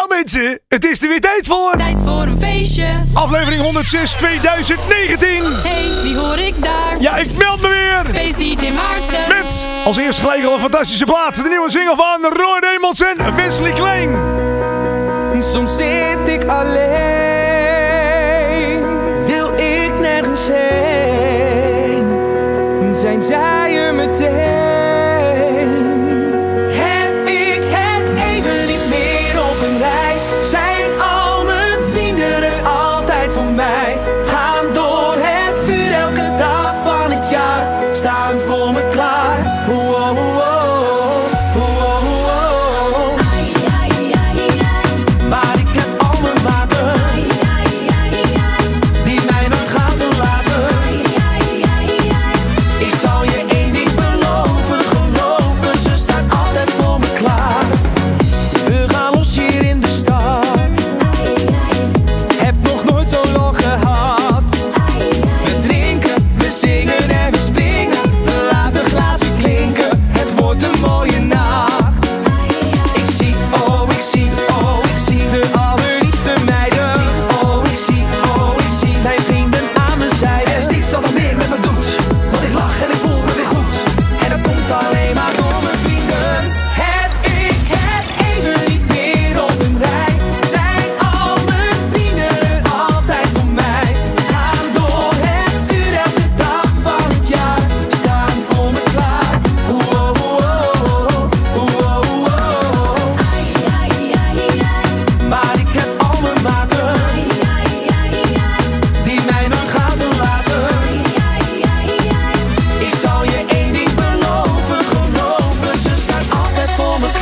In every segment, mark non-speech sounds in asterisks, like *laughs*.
Ja mensen, het is er weer tijd voor. Tijd voor een feestje. Aflevering 106 2019. Hey, wie hoor ik daar? Ja, ik meld me weer. Feest DJ Maarten. Met als eerste gelijk al een fantastische plaat. De nieuwe single van Roy Demons en Wesley Klein. Soms zit ik alleen, wil ik nergens heen. Zijn zij er meteen?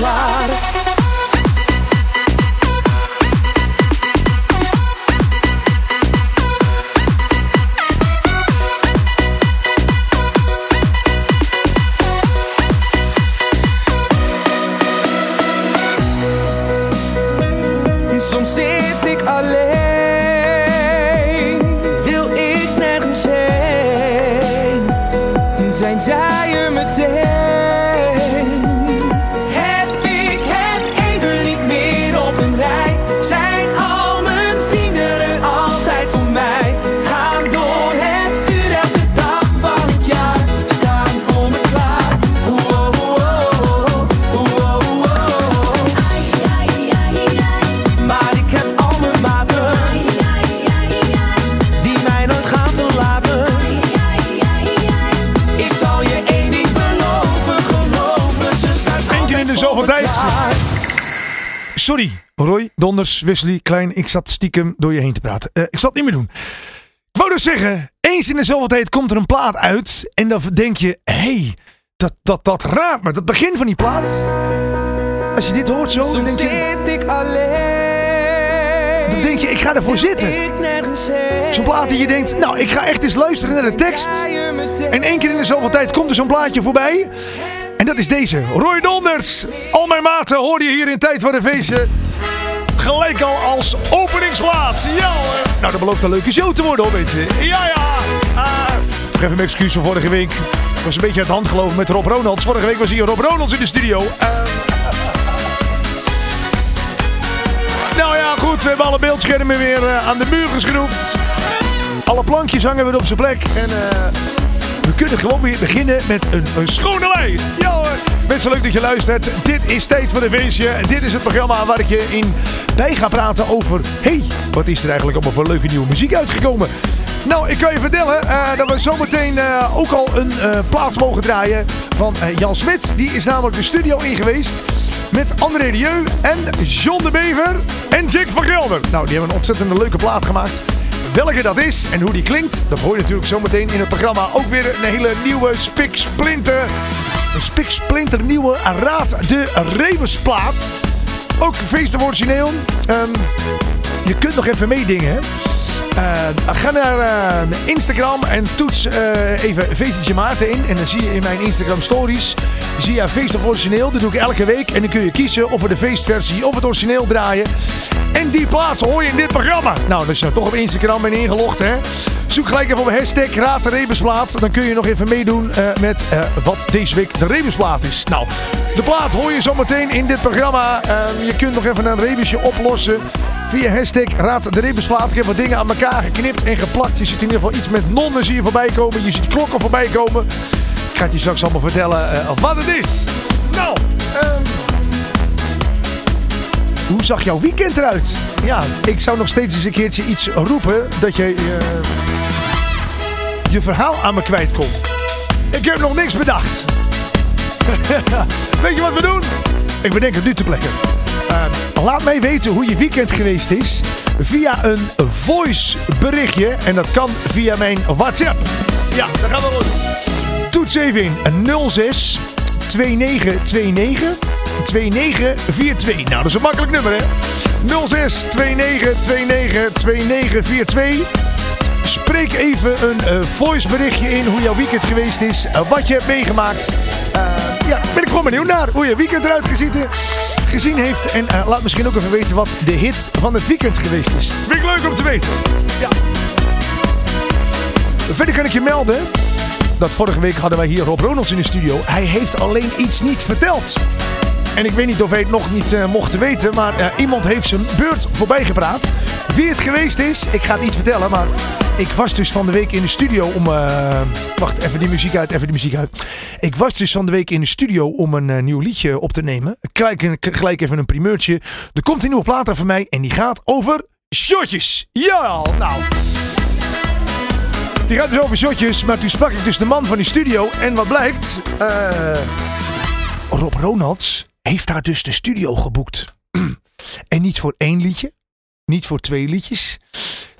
Altijd Donders, Wesley, Klein. Ik zat stiekem door je heen te praten. Eh, ik zal het niet meer doen. Ik wou dus zeggen, eens in de zoveel tijd komt er een plaat uit. En dan denk je, hé, hey, dat, dat, dat raakt me. Dat begin van die plaat. Als je dit hoort zo, dan denk je, zit ik alleen. dan denk je ik ga ervoor zitten. Zo'n plaat die je denkt, nou, ik ga echt eens luisteren naar de tekst. En één keer in de zoveel tijd komt er zo'n plaatje voorbij. En dat is deze. Roy Donders. Al mijn maten hoor je hier in Tijd voor de Feestje. Gelijk al als openingsplaat. Ja hoor. Nou, dat belooft een leuke show te worden hoor mensen. Ja ja. Ah, nog even een excuus voor vorige week. Ik was een beetje uit de hand gelopen met Rob Ronalds. Vorige week was hier Rob Ronalds in de studio. Eh, nou ja, goed. We hebben alle beeldschermen weer eh, aan de muur geschroefd. Alle plankjes hangen weer op zijn plek. En eh, we kunnen gewoon weer beginnen met een, een schone lijn. Ja hoor. Mensen, leuk dat je luistert. Dit is Tijd voor de Feestje. Dit is het programma waar ik je in bij ga praten over... hey, wat is er eigenlijk allemaal voor leuke nieuwe muziek uitgekomen? Nou, ik kan je vertellen eh, dat we zometeen eh, ook al een eh, plaats mogen draaien van Jan Smit. Die is namelijk de studio in geweest met André Rieu en John de Bever en Jack van Gelder. Nou, die hebben een ontzettend leuke plaat gemaakt. Welke dat is en hoe die klinkt, dat hoor je natuurlijk zometeen in het programma. Ook weer een hele nieuwe Spik Splinter. Spik Splinter nieuwe Raad de Rebusplaat. Ook feest origineel. Ehm, je kunt nog even meedingen. hè. Eh, ga naar eh, Instagram en toets eh, even Feestetje Maarten in. En dan zie je in mijn Instagram stories zie je feest of origineel. Dat doe ik elke week. En dan kun je kiezen of we de feestversie of het origineel draaien. En die plaats hoor je in dit programma. Nou, als je toch op Instagram bent ingelogd, hè. Zoek gelijk even op hashtag Raad de Rebusplaat. Dan kun je nog even meedoen met wat deze week de Rebusplaat is. Nou, de plaat hoor je zometeen in dit programma. Uh, je kunt nog even een rebusje oplossen via hashtag Raad de Rebusplaat. Ik heb wat dingen aan elkaar geknipt en geplakt. Je ziet in ieder geval iets met nonnen zie voorbij komen. Je ziet klokken voorbij komen. Ik ga je straks allemaal vertellen wat het is. Nou, um, hoe zag jouw weekend eruit? Ja, ik zou nog steeds eens een keertje iets roepen dat je uh, je verhaal aan me kwijt kon. Ik heb nog niks bedacht. *laughs* Weet je wat we doen? Ik bedenk het nu te plekken. Laat mij weten hoe je weekend geweest is via een voice berichtje. En dat kan via mijn WhatsApp. Ja, daar gaan we doen. Toets even in 06 2929 2942. Nou, dat is een makkelijk nummer, hè? 06 2929 2942. Spreek even een uh, voice berichtje in hoe jouw weekend geweest is. Uh, wat je hebt meegemaakt. Uh, ja, ben ik gewoon benieuwd naar hoe je weekend eruit gezien, gezien heeft. En laat misschien ook even weten wat de hit van het weekend geweest is. Vind ik leuk om te weten. Ja. Verder kan ik je melden dat vorige week hadden wij hier Rob Ronalds in de studio. Hij heeft alleen iets niet verteld. En ik weet niet of hij het nog niet uh, mocht weten, maar uh, iemand heeft zijn beurt voorbij gepraat. Wie het geweest is, ik ga het niet vertellen, maar ik was dus van de week in de studio om... Uh, wacht, even die muziek uit, even die muziek uit. Ik was dus van de week in de studio om een nieuw liedje op te nemen. Gelijk, gelijk even een primeurtje. Er komt een nieuwe plaat van mij en die gaat over shotjes. Ja, nou... Die gaat dus over shotjes, maar toen sprak ik dus de man van die studio. En wat blijkt? Rob Ronalds heeft daar dus de studio geboekt. *clears throat* en niet voor één liedje, niet voor twee liedjes.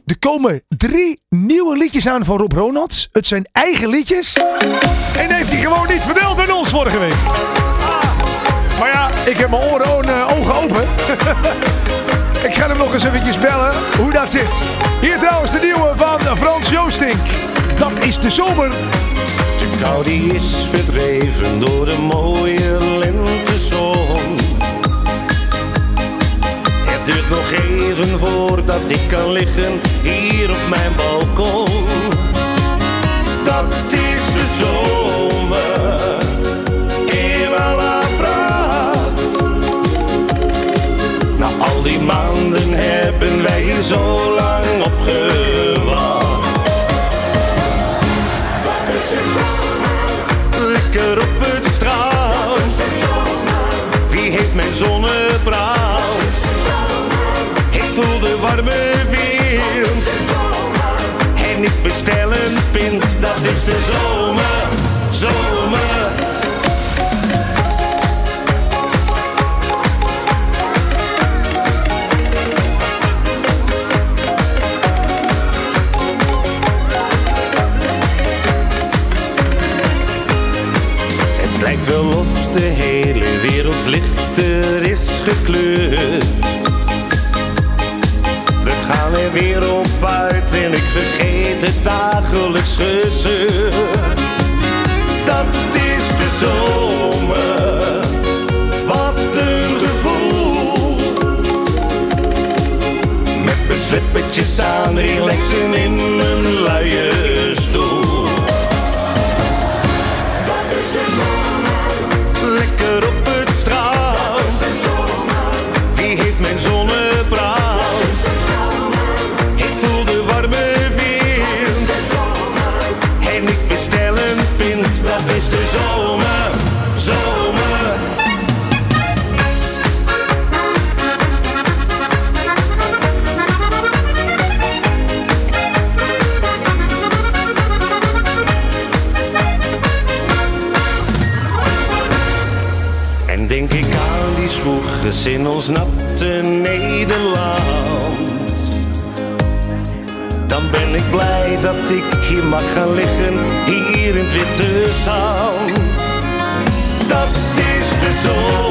Er komen drie nieuwe liedjes aan van Rob Ronalds. Het zijn eigen liedjes. En heeft hij gewoon niet verteld aan ons vorige week. Ah. Maar ja, ik heb mijn oren, uh, ogen open. *laughs* ik ga hem nog eens eventjes bellen hoe dat zit. Hier trouwens de nieuwe van Frans Joostink. Dat is de zomer. Kou die is verdreven door de mooie lentezon. Het duurt nog even voordat ik kan liggen hier op mijn balkon. Dat is de zomer in. Na al die maanden hebben wij zo lang op mijn zonnebrand? Ik voel de warme wind. En ik bestel een pint, dat is de zomer, het dagelijks gezeur. Dat is de zomer, wat een gevoel. Met mijn slippertjes aan, relaxen in mijn luie ons natte Nederland. Dan ben ik blij dat ik hier mag gaan liggen, hier in het witte zand. Dat is de zomer,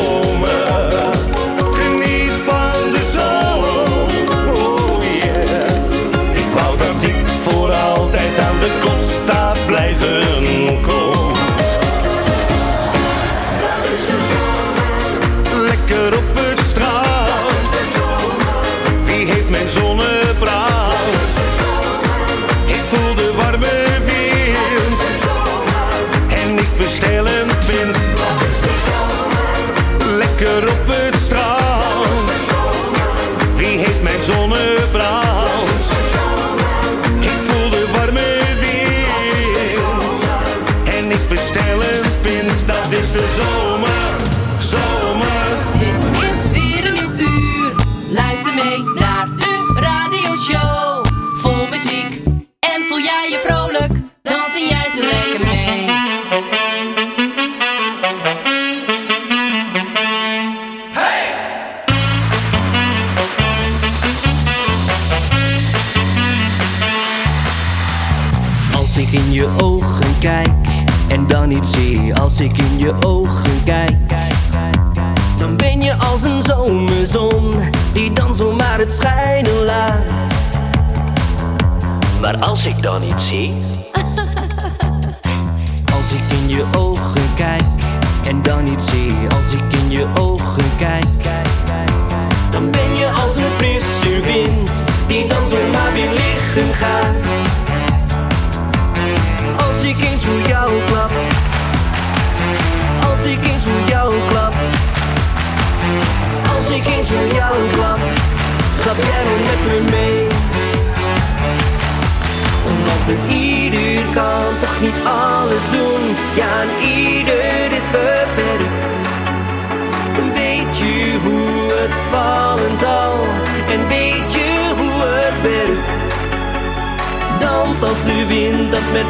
Dans als de wind dat met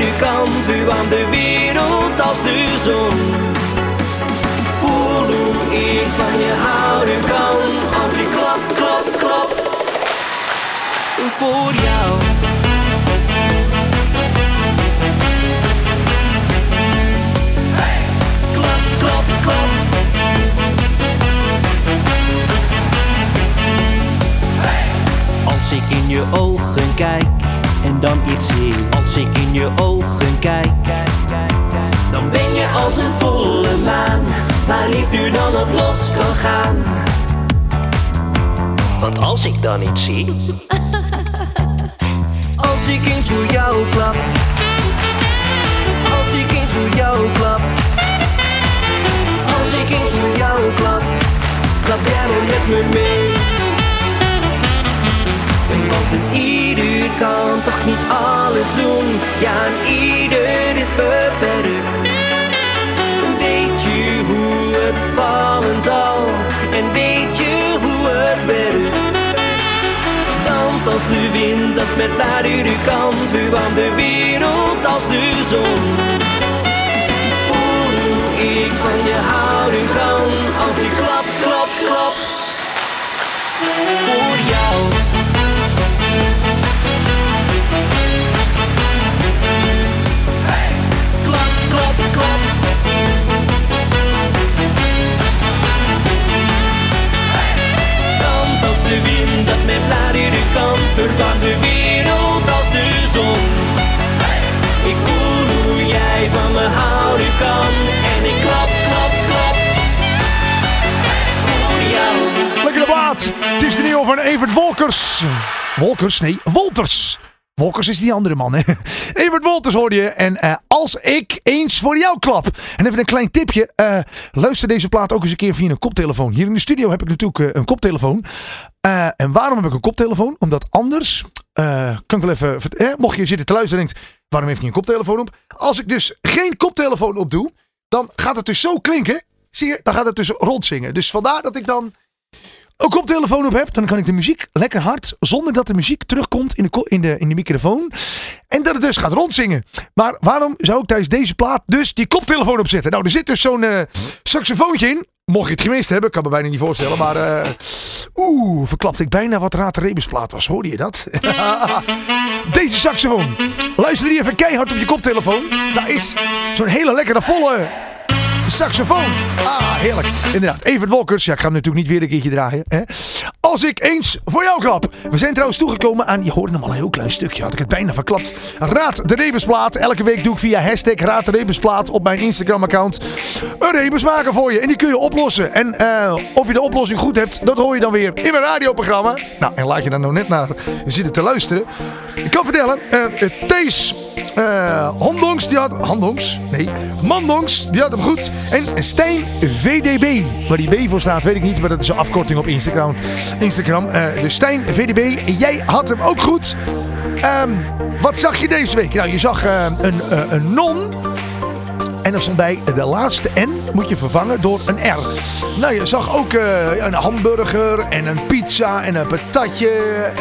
u kan. Vuur aan de wereld als de zon. Voel hoe ik van je houden kan. Als ik klap, klap, klap. Voor jou. Klap, klap, klap. Als ik in je ogen kijk dan iets zie Als ik in je ogen kijk Dan ben je als een volle maan. Waar liefde dan op los kan gaan? Want als ik dan iets zie *laughs* Als ik eens voor jou klap Als ik eens voor jou klap Als ik eens voor jou klap Klap jij dan met me mee want een ieder kan toch niet alles doen. Ja, en ieder is beperkt. Weet je hoe het vallen zal En weet je hoe het werkt. Dans als de wind dat met naar u kan Vuur aan de wereld als de zon. Voel hoe ik van je houden kan Als ik klap kan en ik klap, klap, klap. Voor jou. Lekkere plaat. Het is de nieuwe van Evert Wolkers. Wolkers? Nee, Wolters. Wolkers is die andere man, hè? *laughs* Evert Wolters hoorde je. En eh, als ik eens voor jou klap. En even een klein tipje. eh, luister deze plaat ook eens een keer via een koptelefoon. Hier in de studio heb ik natuurlijk eh, een koptelefoon. En waarom heb ik een koptelefoon? Omdat anders, kan ik wel even, mocht je zitten te luisteren en denkt, waarom heeft hij een koptelefoon op? Als ik dus geen koptelefoon op doe, dan gaat het dus zo klinken. Zie je, dan gaat het dus rondzingen. Dus vandaar dat ik dan een koptelefoon op heb, dan kan ik de muziek lekker hard, zonder dat de muziek terugkomt in de, in de, in de microfoon. En dat het dus gaat rondzingen. Maar waarom zou ik tijdens deze plaat dus die koptelefoon opzetten? Nou, er zit dus zo'n eh, saxofoontje in. Mocht je het gemist hebben, kan me bijna niet voorstellen. Maar eh, oeh, verklapte ik bijna wat Raad de Rebusplaat was. Hoorde je dat? *laughs* Deze saxofoon. Luister die even keihard op je koptelefoon. Daar is zo'n hele lekkere volle saxofoon. Ah, heerlijk. Inderdaad. Evert Wolkers. Ja, ik ga hem natuurlijk niet weer een keertje draaien. Hè? Als ik eens voor jou klap. We zijn trouwens toegekomen aan, je hoorde hem al een heel klein stukje. Had ik het bijna verklapt. Raad de Rebusplaat. Elke week doe ik via hashtag Raad de Rebusplaat op mijn Instagram account. Een rebus maken voor je. En die kun je oplossen. En eh, of je de oplossing goed hebt, dat hoor je dan weer in mijn radioprogramma. Nou, en laat je daar nou net naar zitten te luisteren. Ik kan vertellen, eh Thees eh Handongs, die had... Handongs? Nee, Mandongs, die had hem goed. En Stijn VDB. Waar die B voor staat, weet ik niet. Maar dat is een afkorting op Instagram. Instagram. Eh dus Stijn VDB, jij had hem ook goed. Ehm, wat zag je deze week? Nou, je zag eh, een, eh, een non. En dan stond bij de laatste N moet je vervangen door een R. Nou, je zag ook eh, een hamburger en een pizza en een patatje.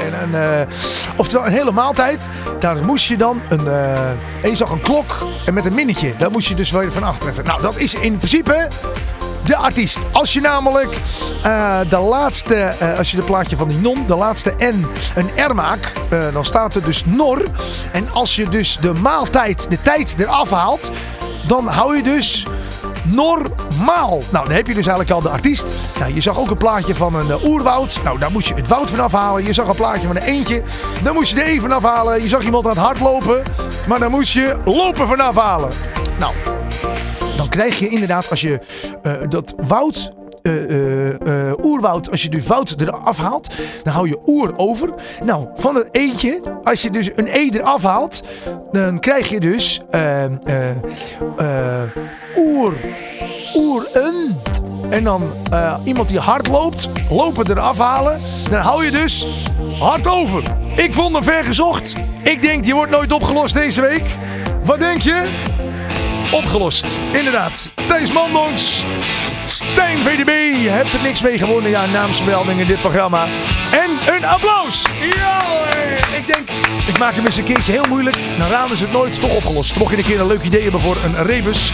En een, eh, oftewel een hele maaltijd. Daar moest je dan een... eh, en je zag een klok en met een minnetje. Daar moest je dus weer van achtreffen. Nou, dat is in principe de artiest. Als je namelijk de laatste, als je het plaatje van die non, de laatste N, een R maakt, dan staat er dus Nor. En als je dus de maaltijd, de tijd eraf haalt, dan hou je dus normaal. Nou, dan heb je dus eigenlijk al de artiest. Je zag ook een plaatje van een eh, oerwoud. Nou, daar moest je het woud van afhalen. Je zag een plaatje van een eentje. Daar moest je de E van afhalen. Je zag iemand aan het hardlopen. Maar dan moest je lopen van afhalen. Nou, dan krijg je inderdaad als je eh, dat woud. eh, eh, eh, oerwoud, als je de woud eraf haalt, dan hou je oer over. Nou, van het eentje, als je dus een e eraf haalt, dan krijg je dus eh, eh, oer, oeren. En dan iemand die hard loopt, lopen eraf halen. Dan hou je dus hard over. Ik vond hem ver gezocht. Ik denk, die wordt nooit opgelost deze week. Wat denk je? opgelost. Inderdaad. Thijs Mandonks, Stijn VDB. Je hebt er niks mee gewonnen. Ja, naamsmelding in dit programma. En een applaus. Ja, ik denk, ik maak hem eens een keertje heel moeilijk. Dan raden ze het nooit. Toch opgelost. Mocht je een keer een leuk idee hebben voor een rebus.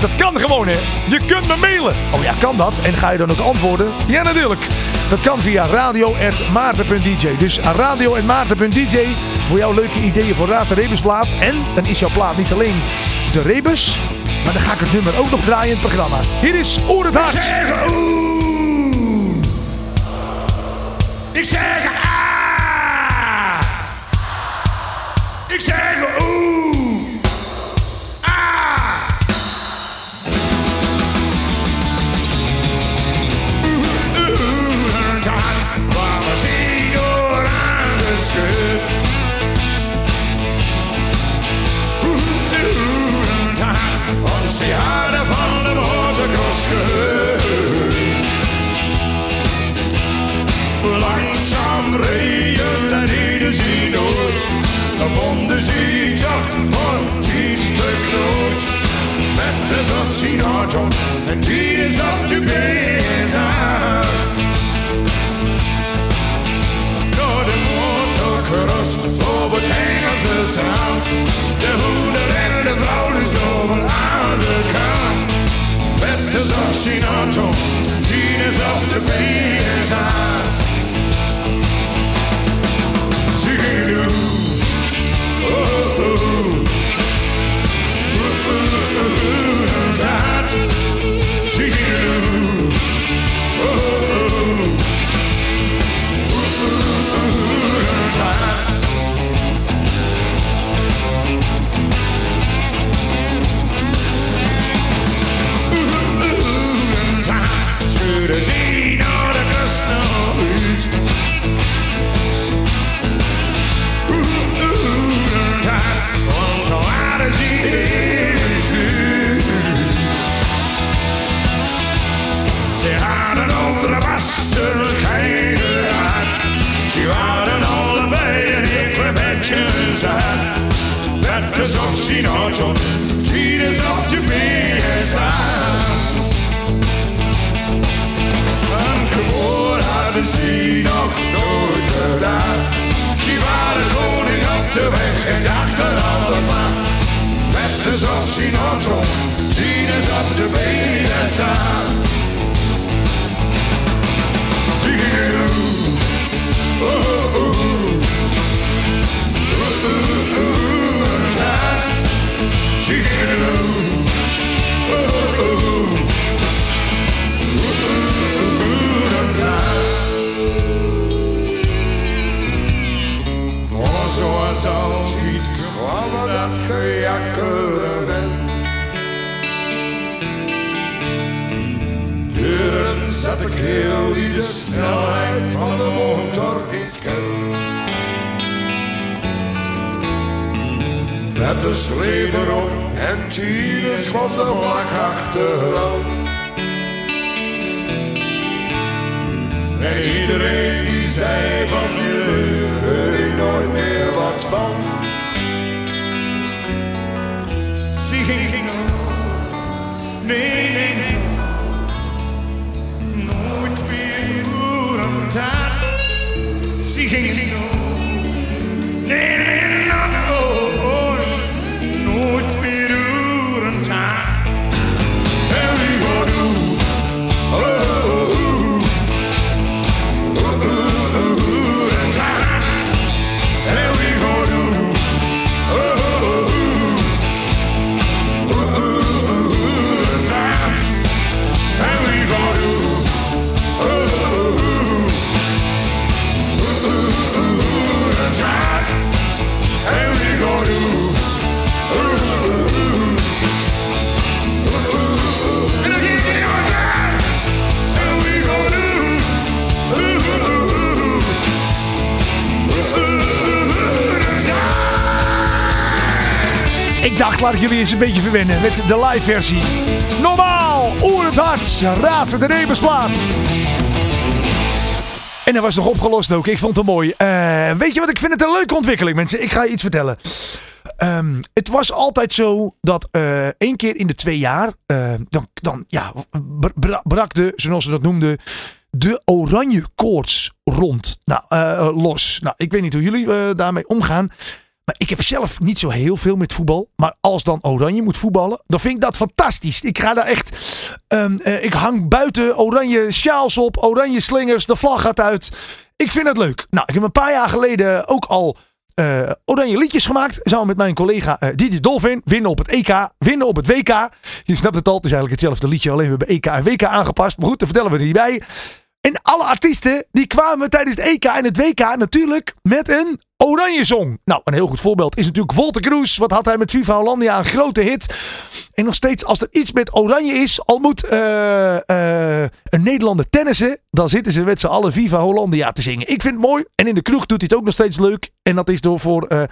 Dat kan gewoon, hè. Je kunt me mailen. Oh ja, kan dat? En ga je dan ook antwoorden? Ja, natuurlijk. Dat kan via radio.maarten.dj. Dus radio.maarten.dj voor jouw leuke ideeën voor Raad de Rebusplaat. En dan is jouw plaat niet alleen de Rebus, maar dan ga ik het nummer ook nog draaien in het programma. Hier is Oer Hart. zeg oeh. Ik zeg ah. Ik zeg oeh. Met de zot zien auto en tien is op de bezig. Door de motorcross over het Engelse zand. De hoeder en de vrouw is over aan de kant. Met de zot zien auto, tien is op de Dat is op zijn auto, tien is op de BSA. En gewoon hadden ze nog nooit gedaan. Ze waren koning op de weg en dachten alles maar. Is op tien is op de BSA. Snelheid van de motor niet ken. Met de streef erop en tien is van de vlak achteraan. En iedereen die zei van hoor ik nooit meer wat van. Ze ging gingen Ik dacht, laat ik jullie eens een beetje verwennen met de live versie. Normaal, oer het hart, raad de Rebusplaat. En dat was nog opgelost ook. Ik vond het mooi. Eh, weet je wat? Ik vind het een leuke ontwikkeling, mensen. Ik ga je iets vertellen. Ehm, het was altijd zo dat eh, één keer in de twee jaar, eh, dan, dan ja, br- bra- brak de, zoals ze dat noemden, de oranje koorts rond. Nou, los. Nou, ik weet niet hoe jullie daarmee omgaan. Maar ik heb zelf niet zo heel veel met voetbal. Maar als dan Oranje moet voetballen, dan vind ik dat fantastisch. Ik ga daar echt. ehm, eh, ik hang buiten oranje sjaals op, oranje slingers, de vlag gaat uit. Ik vind het leuk. Nou, ik heb een paar jaar geleden ook al eh, oranje liedjes gemaakt. Samen met mijn collega eh Didi Dolphin. Winnen op het EK, winnen op het WK. Je snapt het al, het is eigenlijk hetzelfde liedje. Alleen we hebben EK en WK aangepast. Maar goed, daar vertellen we er niet bij. En alle artiesten die kwamen tijdens het EK en het WK natuurlijk met een oranje song. Nou, een heel goed voorbeeld is natuurlijk Volte Cruz. Wat had hij met Viva Hollandia? Een grote hit. En nog steeds, als er iets met oranje is, al moet eh, eh, een Nederlander tennissen, dan zitten ze met z'n allen Viva Hollandia te zingen. Ik vind het mooi. En in de kroeg doet hij het ook nog steeds leuk. En dat is door voor eh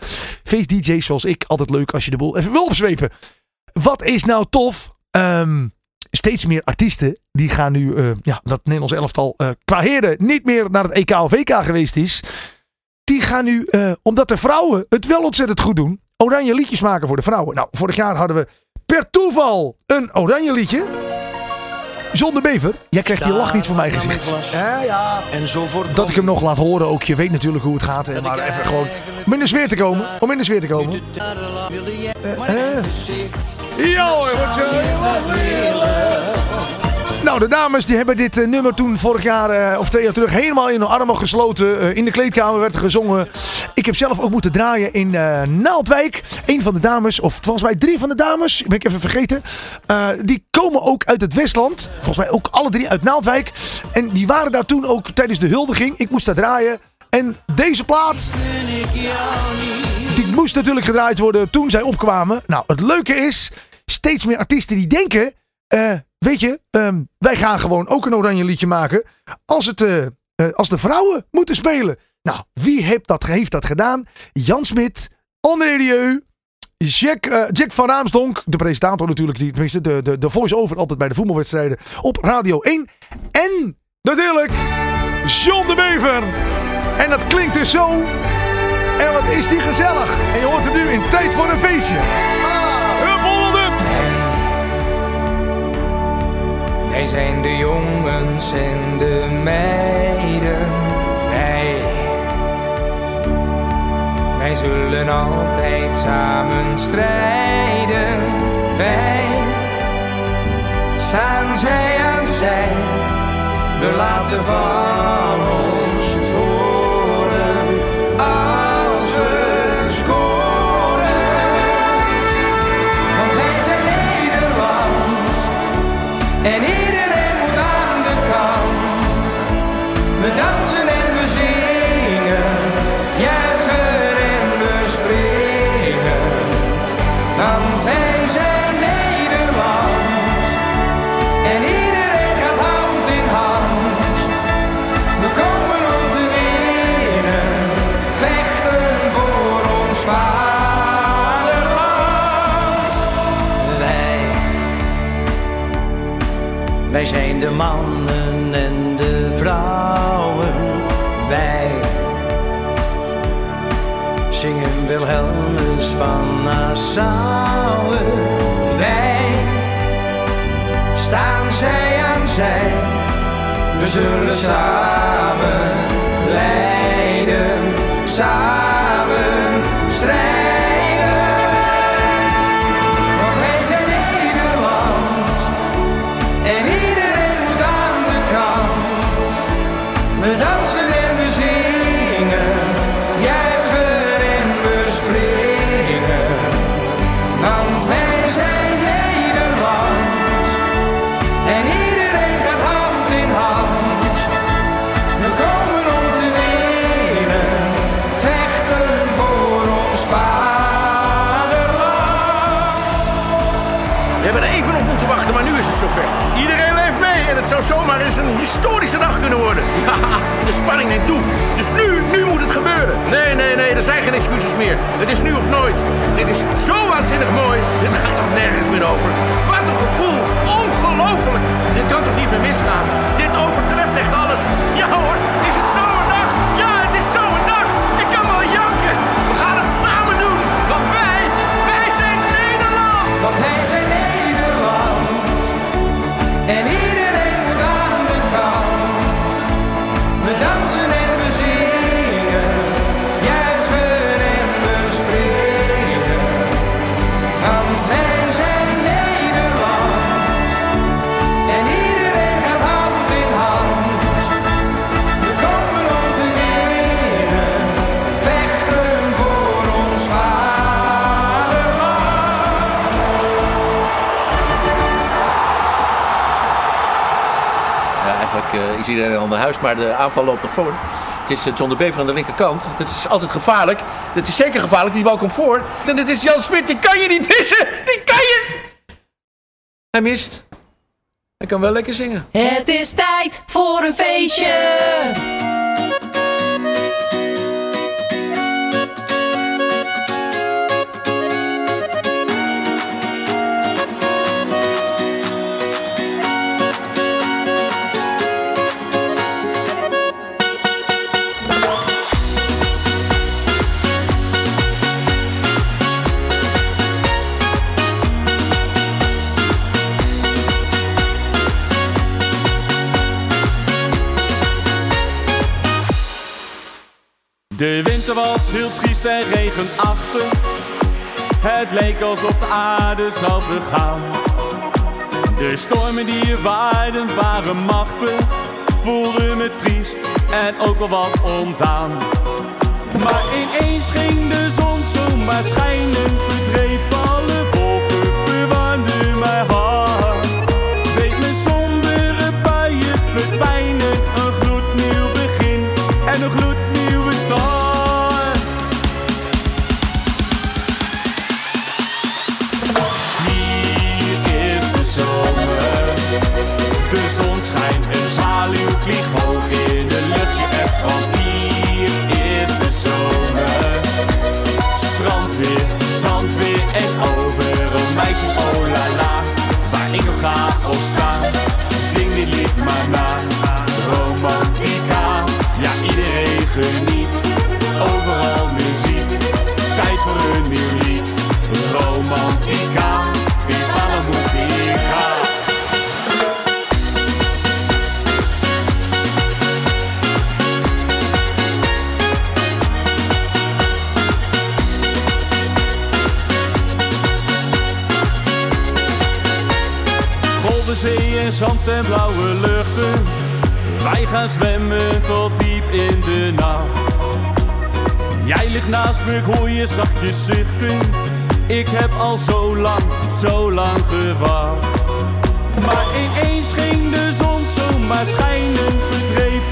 feest-DJ's zoals ik altijd leuk als je de boel even wil opzwepen. Wat is nou tof? Ehm, steeds meer artiesten die gaan nu, ja, dat Nederlands elftal qua heren niet meer naar het EK of WK geweest is. Die gaan nu, eh, omdat de vrouwen het wel ontzettend goed doen, oranje liedjes maken voor de vrouwen. Nou, vorig jaar hadden we per toeval een oranje liedje. Zonder bever. Jij krijgt die lach niet van mijn gezicht. Ja, ja. En zo voorkomen. Dat ik hem nog laat horen ook. Je weet natuurlijk hoe het gaat. Hè, maar even gewoon om in de sfeer te komen. Om in de sfeer te komen. Eh, eh. Ja hoor, wat zo. Nou, de dames die hebben dit eh, nummer toen vorig jaar eh, of twee jaar terug helemaal in hun armen gesloten. Eh, in de kleedkamer werd er gezongen. Ik heb zelf ook moeten draaien in Naaldwijk. Een van de dames, of volgens mij drie van de dames, ben ik even vergeten. die komen ook uit het Westland. Volgens mij ook alle drie uit Naaldwijk. En die waren daar toen ook tijdens de huldiging. Ik moest daar draaien. En deze plaat. Die moest natuurlijk gedraaid worden toen zij opkwamen. Nou, het leuke is, steeds meer artiesten die denken. Weet je, ehm, wij gaan gewoon ook een oranje liedje maken. Als, het, eh, eh, als de vrouwen moeten spelen. Nou, wie heeft dat, heeft dat gedaan? Jan Smit, André Rieu, Jack, eh, Jack van Raamsdonk. De presentator natuurlijk, die, tenminste de, de, de voice-over altijd bij de voetbalwedstrijden op Radio 1. En natuurlijk John de Bever. En dat klinkt dus zo. En wat is die gezellig. En je hoort hem nu in Tijd voor een Feestje. Wij zijn de jongens en de meiden. Wij, wij zullen altijd samen strijden. Wij staan zij aan zij. We laten van mannen en de vrouwen. Wij zingen Wilhelmus van Nassau. Wij staan zij aan zij. We zullen samen lijden, samen strijden. Het zou zomaar eens een historische dag kunnen worden. *laughs* De spanning neemt toe. Dus nu, nu moet het gebeuren. Nee, nee, nee, er zijn geen excuses meer. Het is nu of nooit. Dit is zo waanzinnig mooi. Dit gaat toch nergens meer over. Wat een gevoel. Ongelooflijk. Dit kan toch niet meer misgaan. Dit overtreft echt alles. Ja hoor, is het zo'n dag? Is iedereen al naar huis, maar de aanval loopt nog voor. Het is eh, John de Bever aan de linkerkant. Dat is altijd gevaarlijk. Dat is zeker gevaarlijk, die bal komt voor. En dit is Jan Smit, die kan je niet missen. Die kan je... Hij mist. Hij kan wel lekker zingen. Het is tijd voor een feestje. De winter was heel triest en regenachtig. Het leek alsof de aarde zou vergaan. De stormen die er waaiden waren machtig. Voelde me triest en ook wel wat ontdaan. Maar ineens ging de zon zomaar schijnen. Verdreef geniet. Overal muziek, tijd voor een nieuw lied. Romantica, viva la musica. Golden zee en zand en blauwe luchten. Wij gaan zwemmen tot diep in de nacht. Jij ligt naast me, ik hoor je zachtjes zuchten. Ik heb al zo lang, zo lang gewacht. Maar ineens ging de zon zomaar schijnen. Verdreef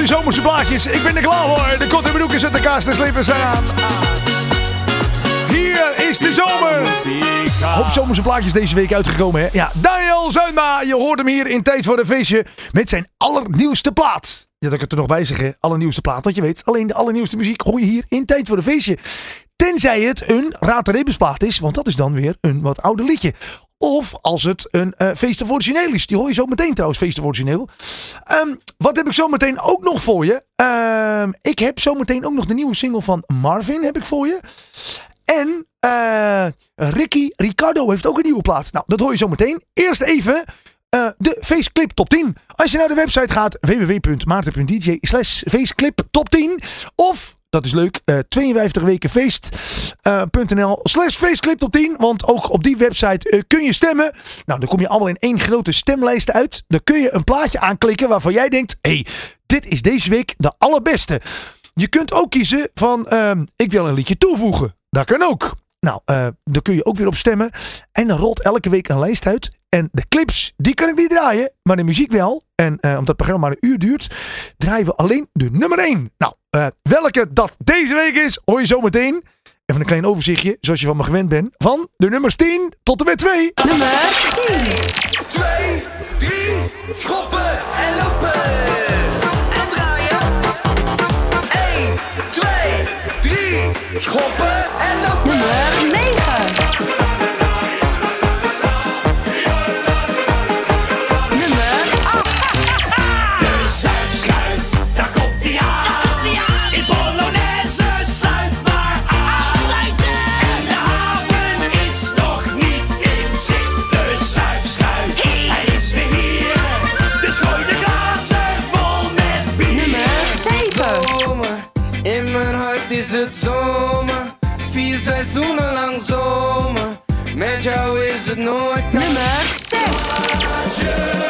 die zomerse blaadjes. Ik ben er klaar voor. De korte broeken zitten de kaas, de slippers eraan. Hier is de zomer. Hoop zomerse plaatjes deze week uitgekomen, hè? Ja, Daniel Zuidma, je hoort hem hier in Tijd voor een Feestje met zijn allernieuwste plaat. Ja, dat ik het er nog bij zeggen, allernieuwste plaat. Want je weet, alleen de allernieuwste muziek hoor je hier in Tijd voor een Feestje. Tenzij het een Raad de is, want dat is dan weer een wat ouder liedje. Of als het een eh feest of origineel is. Die hoor je zo meteen trouwens, feest of origineel. Ehm, wat heb ik zo meteen ook nog voor je? Ehm, ik heb zo meteen ook nog de nieuwe single van Marvin heb ik voor je. En eh, Ricky Ricardo heeft ook een nieuwe plaat. Nou, dat hoor je zo meteen. Eerst even eh, de Faceclip Top 10. Als je naar de website gaat, www.maarten.dj slash Faceclip Top 10. Of, dat is leuk, eh 52 weken feest.nl slash Faceclip Top 10. Want ook op die website eh, kun je stemmen. Nou, dan kom je allemaal in één grote stemlijst uit. Dan kun je een plaatje aanklikken waarvan jij denkt... hey, dit is deze week de allerbeste. Je kunt ook kiezen van, ehm, ik wil een liedje toevoegen. Dat kan ook. Nou, eh daar kun je ook weer op stemmen. En dan rolt elke week een lijst uit. En de clips, die kan ik niet draaien. Maar de muziek wel. En eh, omdat het programma maar een uur duurt, draaien we alleen de nummer 1. Nou, eh, welke dat deze week is, hoor je zo meteen. Even een klein overzichtje, zoals je van me gewend bent. Van de nummers 10 tot en met 2. Nummer 10. Twee, drie, schoppen en lopen. En draaien. 1, 2, 3, schoppen en lopen. Nummer 9. Jou is het nooit Nummer 6.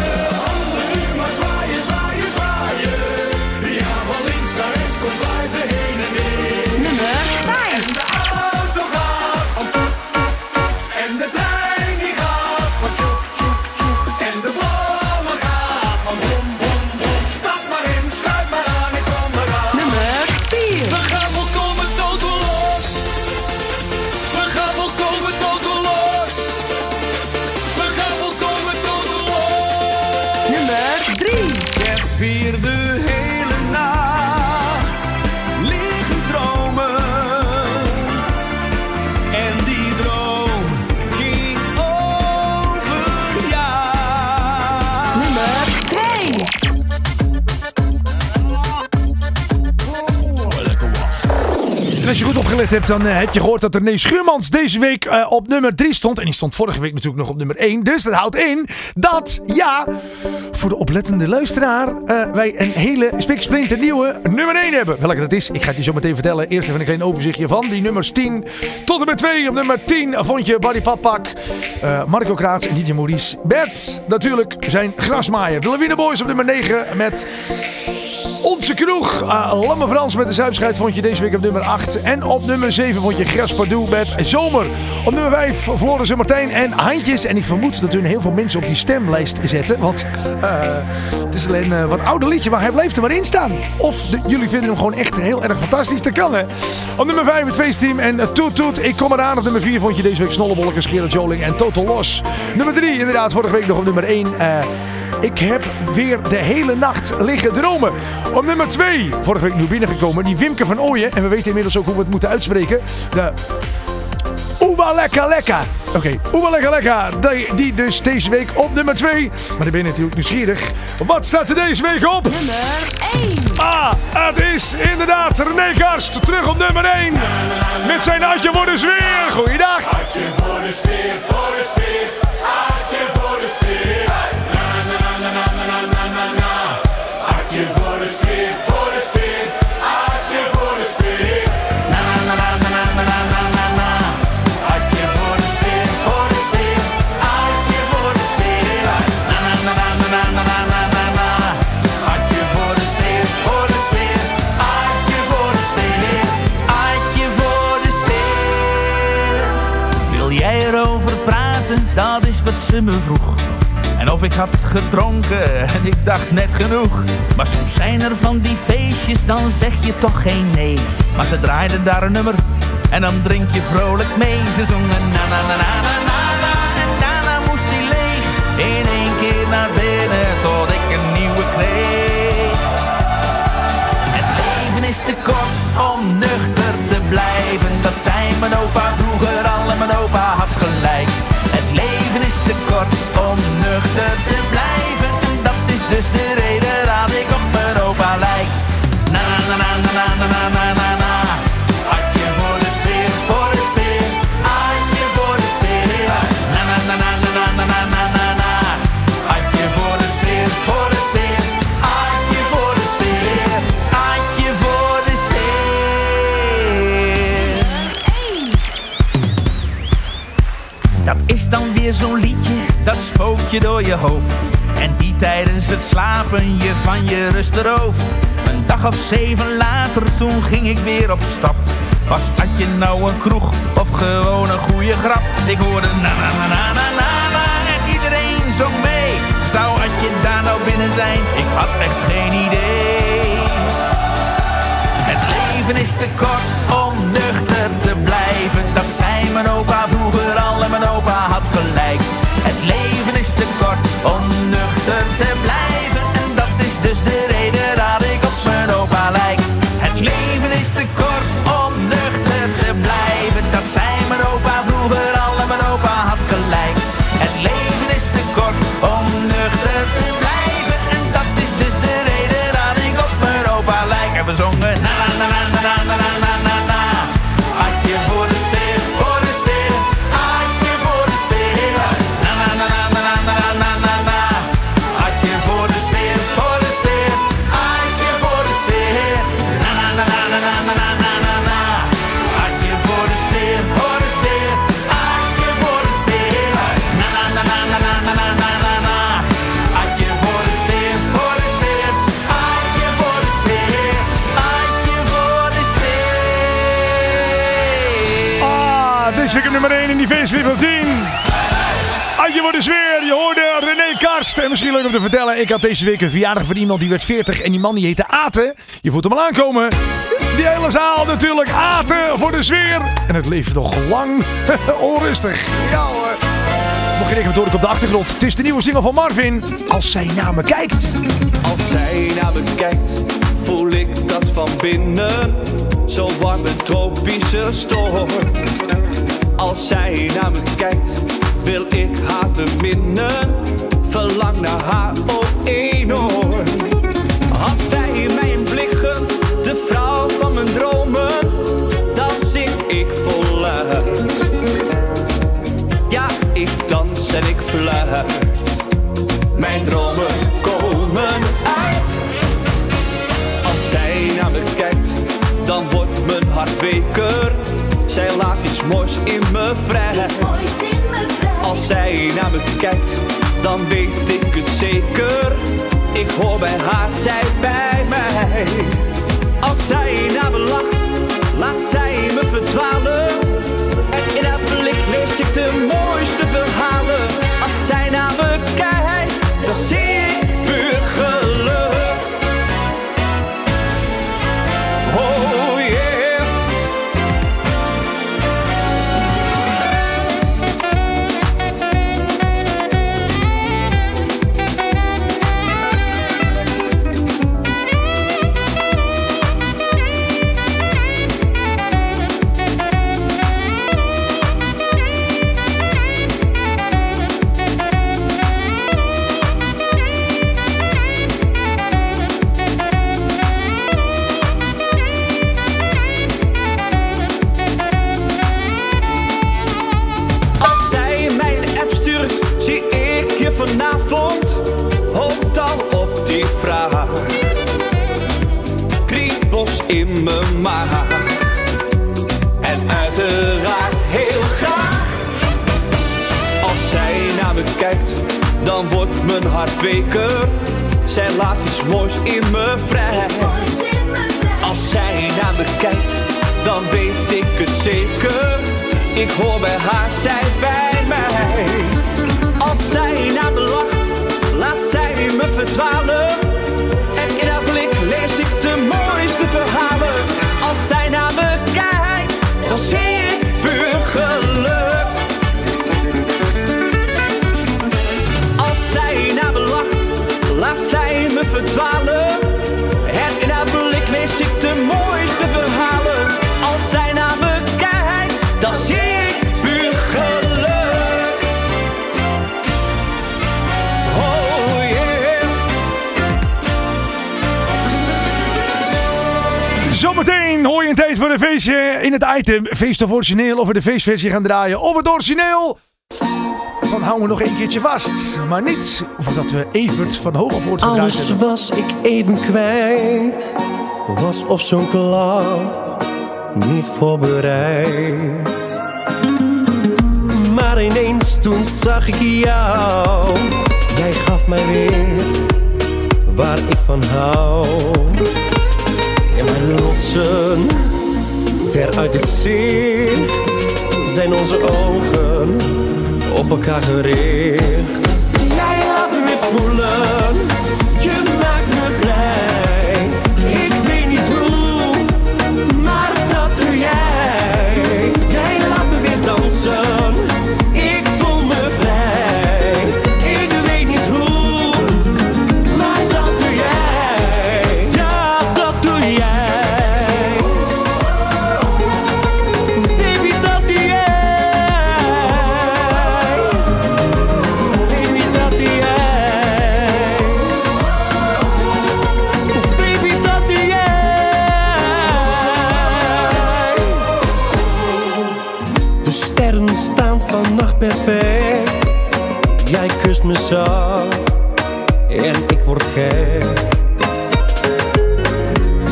Hebt, dan eh, heb je gehoord dat René Schuurmans deze week eh, op nummer 3 stond. En die stond vorige week natuurlijk nog op nummer 1. Dus dat houdt in dat, ja, voor de oplettende luisteraar, eh, wij een hele spiksplinter nieuwe nummer 1 hebben. Welke dat is, ik ga het je zo meteen vertellen. Eerst even een klein overzichtje van die nummers 10 tot en met 2. Op nummer 10 vond je Barry Papak, eh, Marco Kraat en DJ Maurice. Bert, natuurlijk, zijn grasmaaier. De Lawine Boys op nummer 9 met... Onze kroeg, uh, Lamme Frans met de Zuipschuit vond je deze week op nummer 8. En op nummer 7 vond je Gras Pardoel met Zomer. Op nummer 5 Floris en Martijn en Handjes. En ik vermoed dat hun heel veel mensen op die stemlijst zetten. Want eh, het is alleen een wat ouder liedje, maar hij blijft er maar in staan. Of jullie vinden hem gewoon echt heel erg fantastisch. Dat kan hè. Op nummer 5 het feestteam en uh, Toet Toet. Ik kom eraan. Op nummer 4 vond je deze week Snollebollekes, Gerard Joling en Total Los. Nummer 3 inderdaad vorige week nog op nummer 1. Ik heb weer de hele nacht liggen dromen. Op nummer 2, vorige week nieuw binnengekomen, die Wimke van Ooyen. En we weten inmiddels ook hoe we het moeten uitspreken. De Oeba Lekka Lekka. Oké, Oeba Lekka Lekka. Die, die dus deze week op nummer 2. Maar dan ben je natuurlijk nieuwsgierig. Wat staat er deze week op? Nummer 1. Ah, het is inderdaad René Karst terug op nummer 1. Met zijn Adje voor de sfeer. Goeiedag. Adje voor de sfeer, voor de sfeer. Ze me vroeg. En of ik had gedronken en ik dacht net genoeg. Maar soms zijn er van die feestjes, dan zeg je toch geen nee. Maar ze draaiden daar een nummer En dan drink je vrolijk mee. Ze zongen na na na na na na na. En daarna moest hij leeg. In één keer naar binnen tot ik een nieuwe kreeg. Het leven is te kort om nuchter te blijven. Dat zei mijn opa vroeger te kort om nuchter te blijven. En dat is dus de reden dat ik op mijn opa lijk. Na na na na na na na na na na. Voor de sfeer, voor de sfeer. Adje voor de sfeer. Na na na na na na na na na na. Voor de sfeer, voor de sfeer. Adje voor de sfeer. Adje voor de sfeer. Dat is dan weer zo'n liedje, dat spookt je door je hoofd. En die tijdens het slapen je van je rust berooft. Een dag of zeven later, toen ging ik weer op stap. Was je nou een kroeg of gewoon een goede grap? Ik hoorde na na na na na na na en iedereen zong mee. Zou je daar nou binnen zijn? Ik had echt geen idee. Het leven is te kort om nuchter te blijven. Dat zei mijn opa vroeger just did nummer 1 in die feestclip op 10. Adje voor de sfeer, je hoorde René Karst. En misschien leuk om te vertellen, ik had deze week een verjaardag van iemand die werd 40. En die man die heette Aten. Je voelt hem al aankomen. Die hele zaal natuurlijk, Aten voor de sfeer. En het leeft nog lang *laughs* onrustig. Ja hoor. Mocht je wat hoor ik op de achtergrond? Het is de nieuwe single van Marvin. Als zij naar me kijkt. Als zij naar me kijkt, voel ik dat van binnen. Zo warm een tropische storm. Als zij naar me kijkt, wil ik haar beminnen. Verlang naar haar ook enorm. Had zij mijn blik gunt, de vrouw van mijn dromen, dan zing ik voluit. Ja, ik dans en ik fluit. Mijn dromen moois in me vrij. Als zij naar me kijkt, dan weet ik het zeker. Ik hoor bij haar, zij bij mij. Als zij naar me lacht, laat zij me verdwalen. En in haar blik lees ik de mooiste verhalen. Als zij naar me kijkt, dan zie ik mijn hart weker. Zij laat iets moois in me vrij. Als zij naar me kijkt, dan weet ik het zeker. Ik hoor bij haar, zij bij voor een feestje in het item. Feest of origineel. Of we de feestversie gaan draaien. Of het origineel. Van houden we nog een keertje vast. Maar niet of dat we Evert van Hogevoort gedraaid Alles hebben. was ik even kwijt. Was op zo'n klap niet voorbereid. Maar ineens toen zag ik jou. Jij gaf mij weer waar ik van hou. En mijn rotsen, ver uit het zicht, zijn onze ogen op elkaar gericht. Jij laat me weer voelen,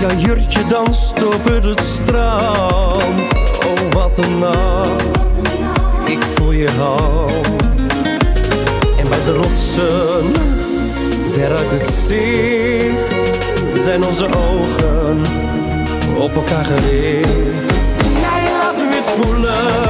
Jouw jurtje danst over het strand. Oh, wat een nacht. Ik voel je hand. En bij de rotsen, ver uit het zicht, zijn onze ogen op elkaar gericht. Jij laat me weer voelen,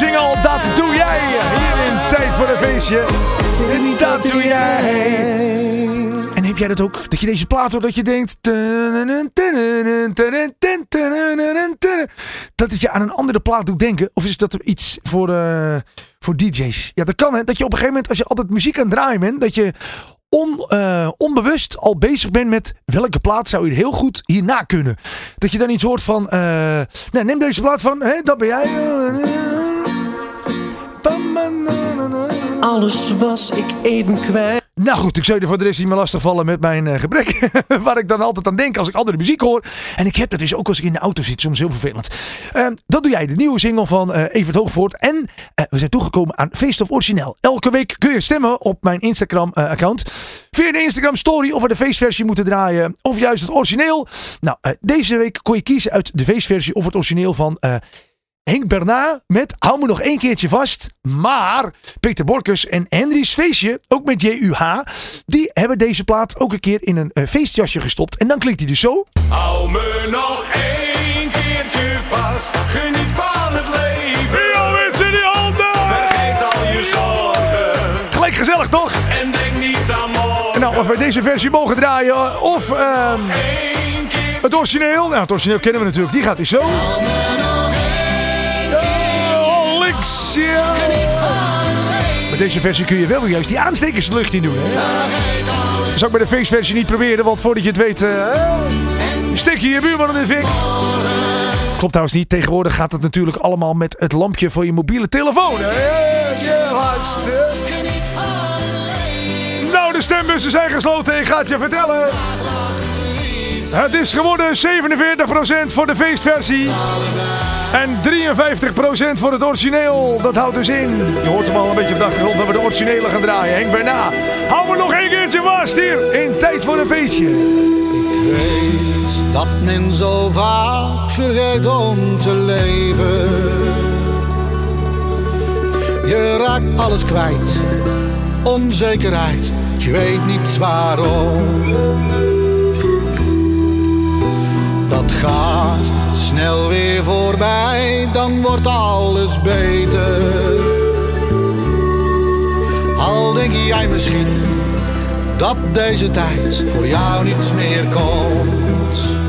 nieuwe single. Dat doe jij. Hier in Tijd voor een feestje. Dat doe jij. En heb jij dat ook? Dat je deze plaat hoort dat je denkt... Dat het je aan een andere plaat doet denken? Of is dat iets voor, eh, voor DJ's? Ja, dat kan hè. Dat je op een gegeven moment, als je altijd muziek aan het draaien bent... Dat je on, eh, onbewust al bezig bent met welke plaat zou je heel goed hierna kunnen. Dat je dan iets hoort van... eh, nee, neem deze plaat van... Dat ben jij. Alles was ik even kwijt. Nou goed, ik zou je voor de rest niet meer lastigvallen met mijn eh, gebrek. *laughs* Waar ik dan altijd aan denk als ik andere muziek hoor. En ik heb dat dus ook als ik in de auto zit, soms heel vervelend. Ehm, dat doe jij, de nieuwe single van eh Evert Hoogvoort. En eh, we zijn toegekomen aan Feest of Origineel. Elke week kun je stemmen op mijn Instagram-account. via de Instagram story of we de feestversie moeten draaien. Of juist het origineel. Nou, deze week kon je kiezen uit de feestversie of het origineel van... Henk Bernard met Hou me nog één keertje vast. Maar Peter Borkers en Henry's feestje, ook met JUH, die hebben deze plaat ook een keer in een eh, feestjasje gestopt. En dan klinkt hij dus zo. Hou me nog één keertje vast. Geniet van het leven. Ja, mensen, die handen! Vergeet al je zorgen. Gelijk gezellig, toch? En denk niet aan morgen. En nou, of we deze versie mogen draaien of ehm, keer het origineel. Nou, het origineel kennen we natuurlijk. Die gaat dus zo. Met deze versie kun je wel juist die aanstekers de lucht in doen. Hè? Dat zou ik bij de feestversie niet proberen, want voordat je het weet, uh, stik je je buurman in de fik. Klopt trouwens niet. Tegenwoordig gaat het natuurlijk allemaal met het lampje van je mobiele telefoon. Nou, de stembussen zijn gesloten. Ik ga het je vertellen. Het is geworden 47% voor de feestversie. En 53% voor het origineel. Dat houdt dus in. Je hoort hem al een beetje op de achtergrond dat we de originele gaan draaien. Henk bijna. Hou me nog één keertje vast hier. In tijd voor een feestje. Ik weet dat men zo vaak vergeet om te leven. Je raakt alles kwijt. Onzekerheid. Je weet niet waarom. Dat gaat snel weer voorbij, dan wordt alles beter. Al denk jij misschien dat deze tijd voor jou niets meer komt.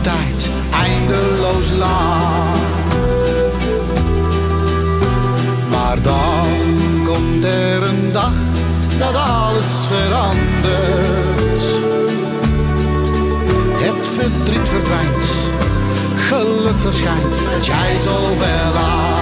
Tijd, eindeloos lang. Maar dan komt er een dag dat alles verandert. Het verdriet verdwijnt, geluk verschijnt, jij zoveel laat.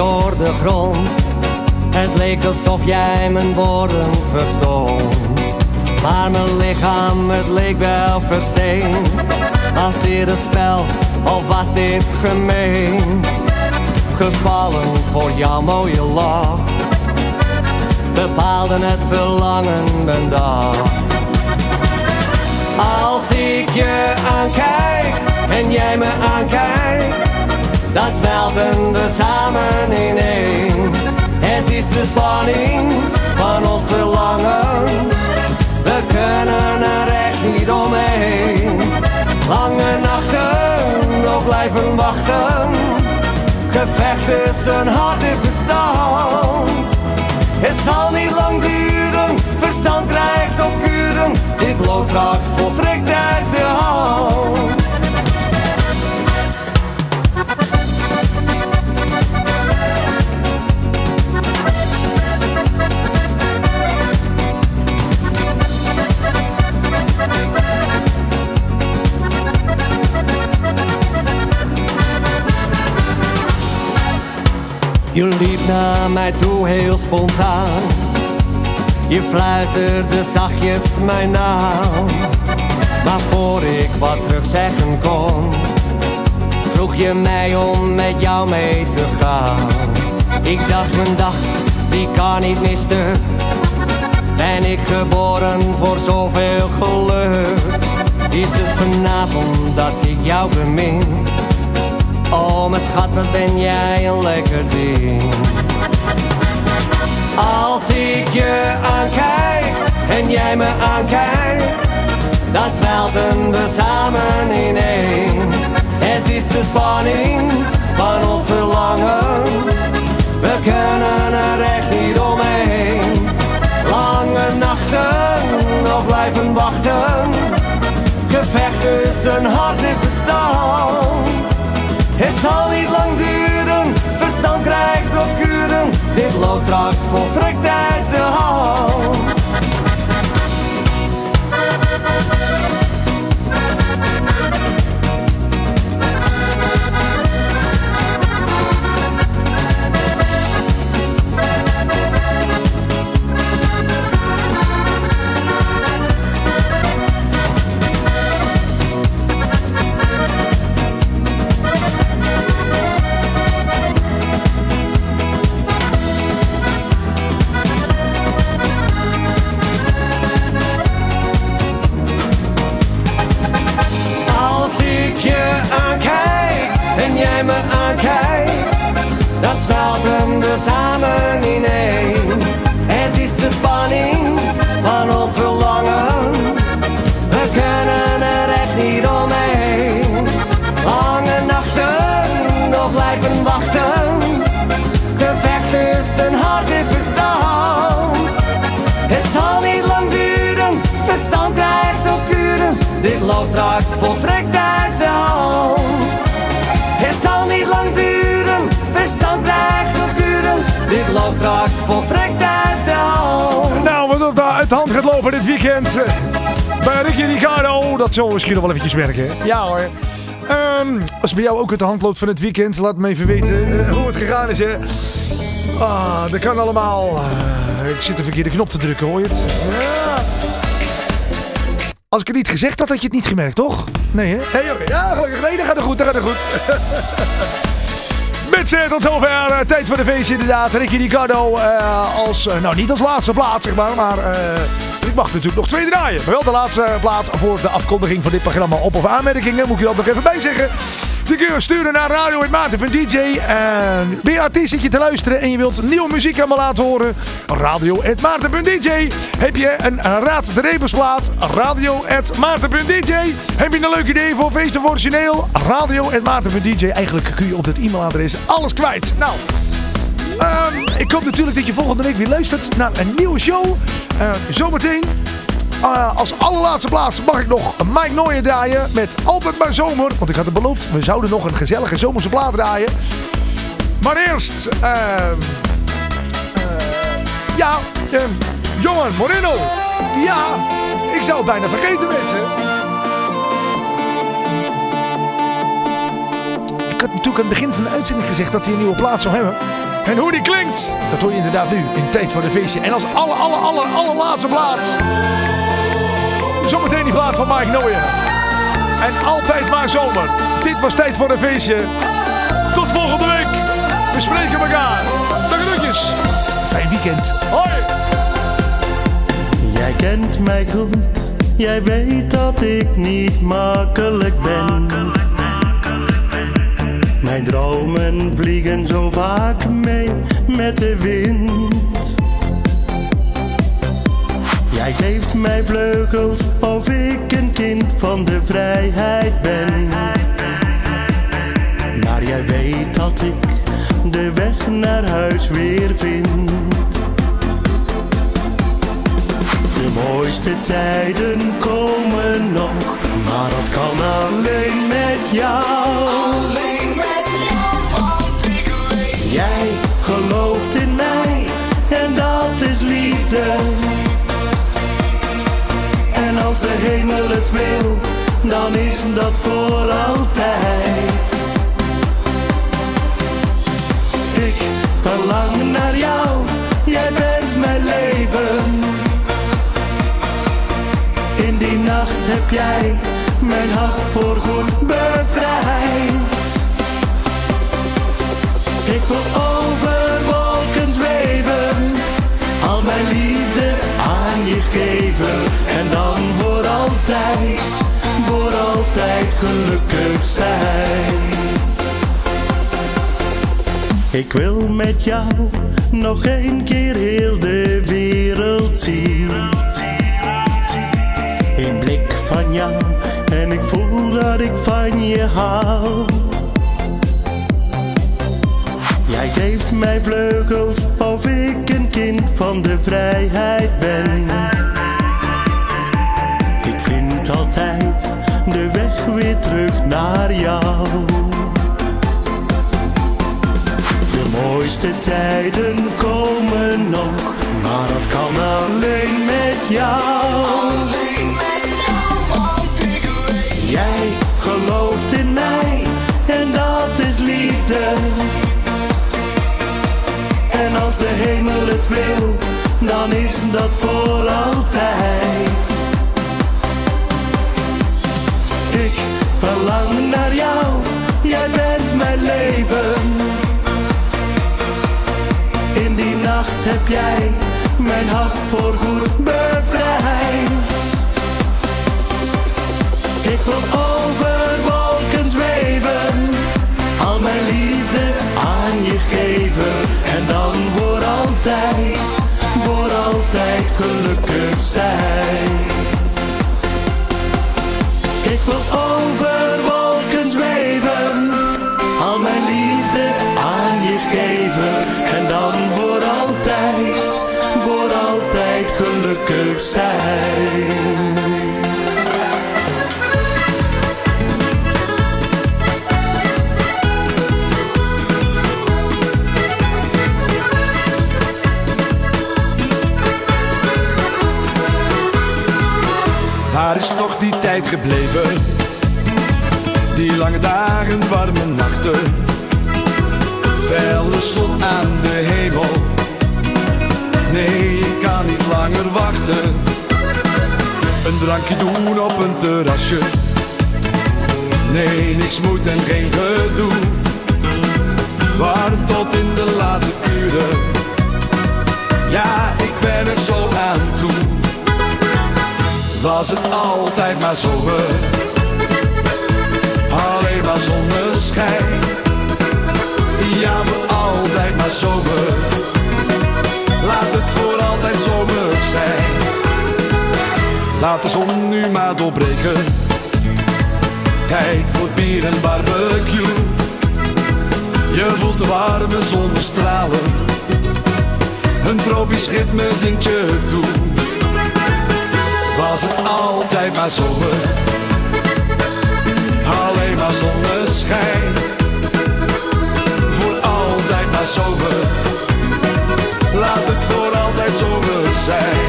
Door de grond Het leek alsof jij mijn woorden verstond Maar mijn lichaam, het leek wel versteend Was dit een spel of was dit gemeen? Gevallen voor jouw mooie lach bepaalde het verlangen mijn dag. Als ik je aankijk en jij me aankijkt, dan smelten we samen in één. Het is de spanning van ons verlangen, we kunnen er echt niet omheen. Lange nachten nog blijven wachten, gevechten zijn hart en verstand. Het zal niet lang duren, verstand krijgt op straks volstrekt uit de hand. Je liep naar mij toe heel spontaan. Je fluisterde zachtjes mijn naam. Maar voor ik wat terug zeggen kon, vroeg je mij om met jou mee te gaan. Ik dacht mijn dag, die kan niet missen. Ben ik geboren voor zoveel geluk? Is het vanavond dat ik jou bemin? Mijn schat, wat ben jij een lekker ding. Als ik je aankijk en jij me aankijkt, dan smelten we samen in één. Het is de spanning straks volstrekt de hand gaat lopen dit weekend. eh, Bij Ricky Ricardo. Dat zal misschien nog wel eventjes werken. Ja hoor. Ehm, als het bij jou ook uit de hand loopt van het weekend, laat me even weten eh, hoe het gegaan is. Hè. Ah, dat kan allemaal. Ah, ik zit de verkeerde knop te drukken, hoor je het? Ja. Als ik het niet gezegd had, had je het niet gemerkt, toch? Nee, hè? Nee, oké. Ja, gelukkig. Nee, dat gaat er goed, dat gaat er goed. *laughs* Mensen, tot zover. eh, tijd voor de feestje inderdaad. Ricky Ricardo eh, als, eh, nou niet als laatste plaat zeg maar, maar eh, ik mag natuurlijk nog twee draaien. Maar wel de laatste plaat voor de afkondiging van dit programma. Op- of aanmerkingen, moet ik er nog even bij zeggen. Kun je sturen naar radio.maarten.dj. En je artiest zit je te luisteren en je wilt nieuwe muziek me laten horen? Radio.maarten.dj. Heb je een Raad de Rebusplaat? Radio.maarten.dj. Heb je een leuk idee voor feest of origineel? Radio.maarten.dj. Eigenlijk kun je op dat e-mailadres alles kwijt. Nou, ehm, ik hoop natuurlijk dat je volgende week weer luistert naar een nieuwe show. Eh, zometeen eh, als allerlaatste plaats mag ik nog Mike Nooyen draaien met Altijd maar Zomer. Want ik had het beloofd, we zouden nog een gezellige zomerse plaat draaien. Maar eerst, ehm, eh, ja, Johan Moreno. Ja, ik zou het bijna vergeten mensen. Ik had natuurlijk aan het begin van de uitzending gezegd dat hij een nieuwe plaat zou hebben. En hoe die klinkt, dat hoor je inderdaad nu in Tijd voor de Feestje. En als aller, aller, aller, allerlaatste plaat. Zometeen die plaat van Mike Nooyen. En altijd maar zomer. Dit was Tijd voor een feestje. Tot volgende week. We spreken elkaar. Dag. Fijn weekend. Hoi. Jij kent mij goed, jij weet dat ik niet makkelijk ben. Mijn dromen vliegen zo vaak mee met de wind. Jij geeft mij vleugels of ik een kind van de vrijheid ben. Maar jij weet dat ik de weg naar huis weer vind. De mooiste tijden komen nog, maar dat kan alleen met jou. Hemel het wil, dan is dat voor altijd. Ik verlang naar jou, jij bent mijn leven. In die nacht heb jij mijn hart voorgoed bevrijd. Ik wil over wolken zweven, al mijn liefde geven. En dan voor altijd, voor altijd gelukkig zijn. Ik wil met jou nog een keer heel de wereld zien. Een blik van jou en ik voel dat ik van je hou. Geeft mij vleugels of ik een kind van de vrijheid ben. Ik vind altijd de weg weer terug naar jou. De mooiste tijden komen nog, maar dat kan alleen met jou. Alleen met jou, want ik weet. Jij gelooft in mij en dat is liefde. Als de hemel het wil, dan is dat voor altijd. Ik verlang naar jou, jij bent mijn leven. In die nacht heb jij mijn hart voorgoed bevrijd. Ik wil over gelukkig zijn. Ik wil over wolken zweven, al mijn liefde aan je geven. En dan voor altijd, voor altijd gelukkig zijn. Gebleven? Die lange dagen, warme nachten. Felle zon aan de hemel. Nee, ik kan niet langer wachten. Een drankje doen op een terrasje. Nee, niks moet en geen gedoe. Warm tot in de late uren. Ja, ik ben er zo aan toe. Was het altijd maar zomer, alleen maar zonneschijn. Ja, voor altijd maar zomer, laat het voor altijd zomer zijn. Laat de zon nu maar doorbreken, tijd voor bier en barbecue. Je voelt de warme zonnestralen, een tropisch ritme zingt je toe was het altijd maar zomer. Alleen maar zonneschijn. Voor altijd maar zomer. Laat het voor altijd zomer zijn.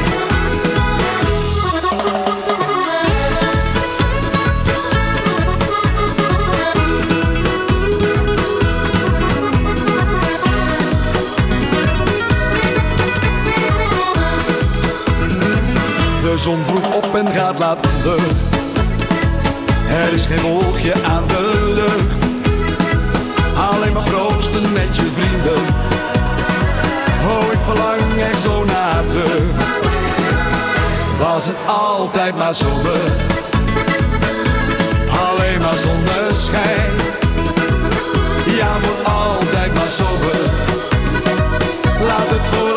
Zon vroeg op en gaat laat onder. Er is geen wolkje aan de lucht. Alleen maar proosten met je vrienden. Oh, ik verlang echt zo naar terug. Was het altijd maar zomer. Alleen maar zonneschijn. Ja, voor altijd maar zomer. Laat het voor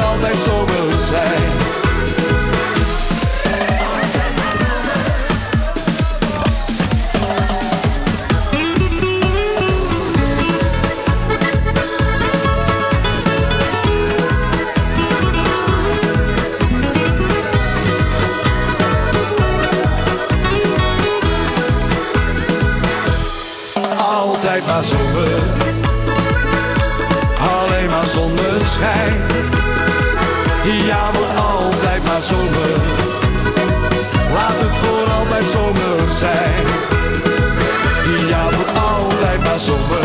na zomer. Laat het voor altijd zomer zijn. Ja, voor altijd maar zomer.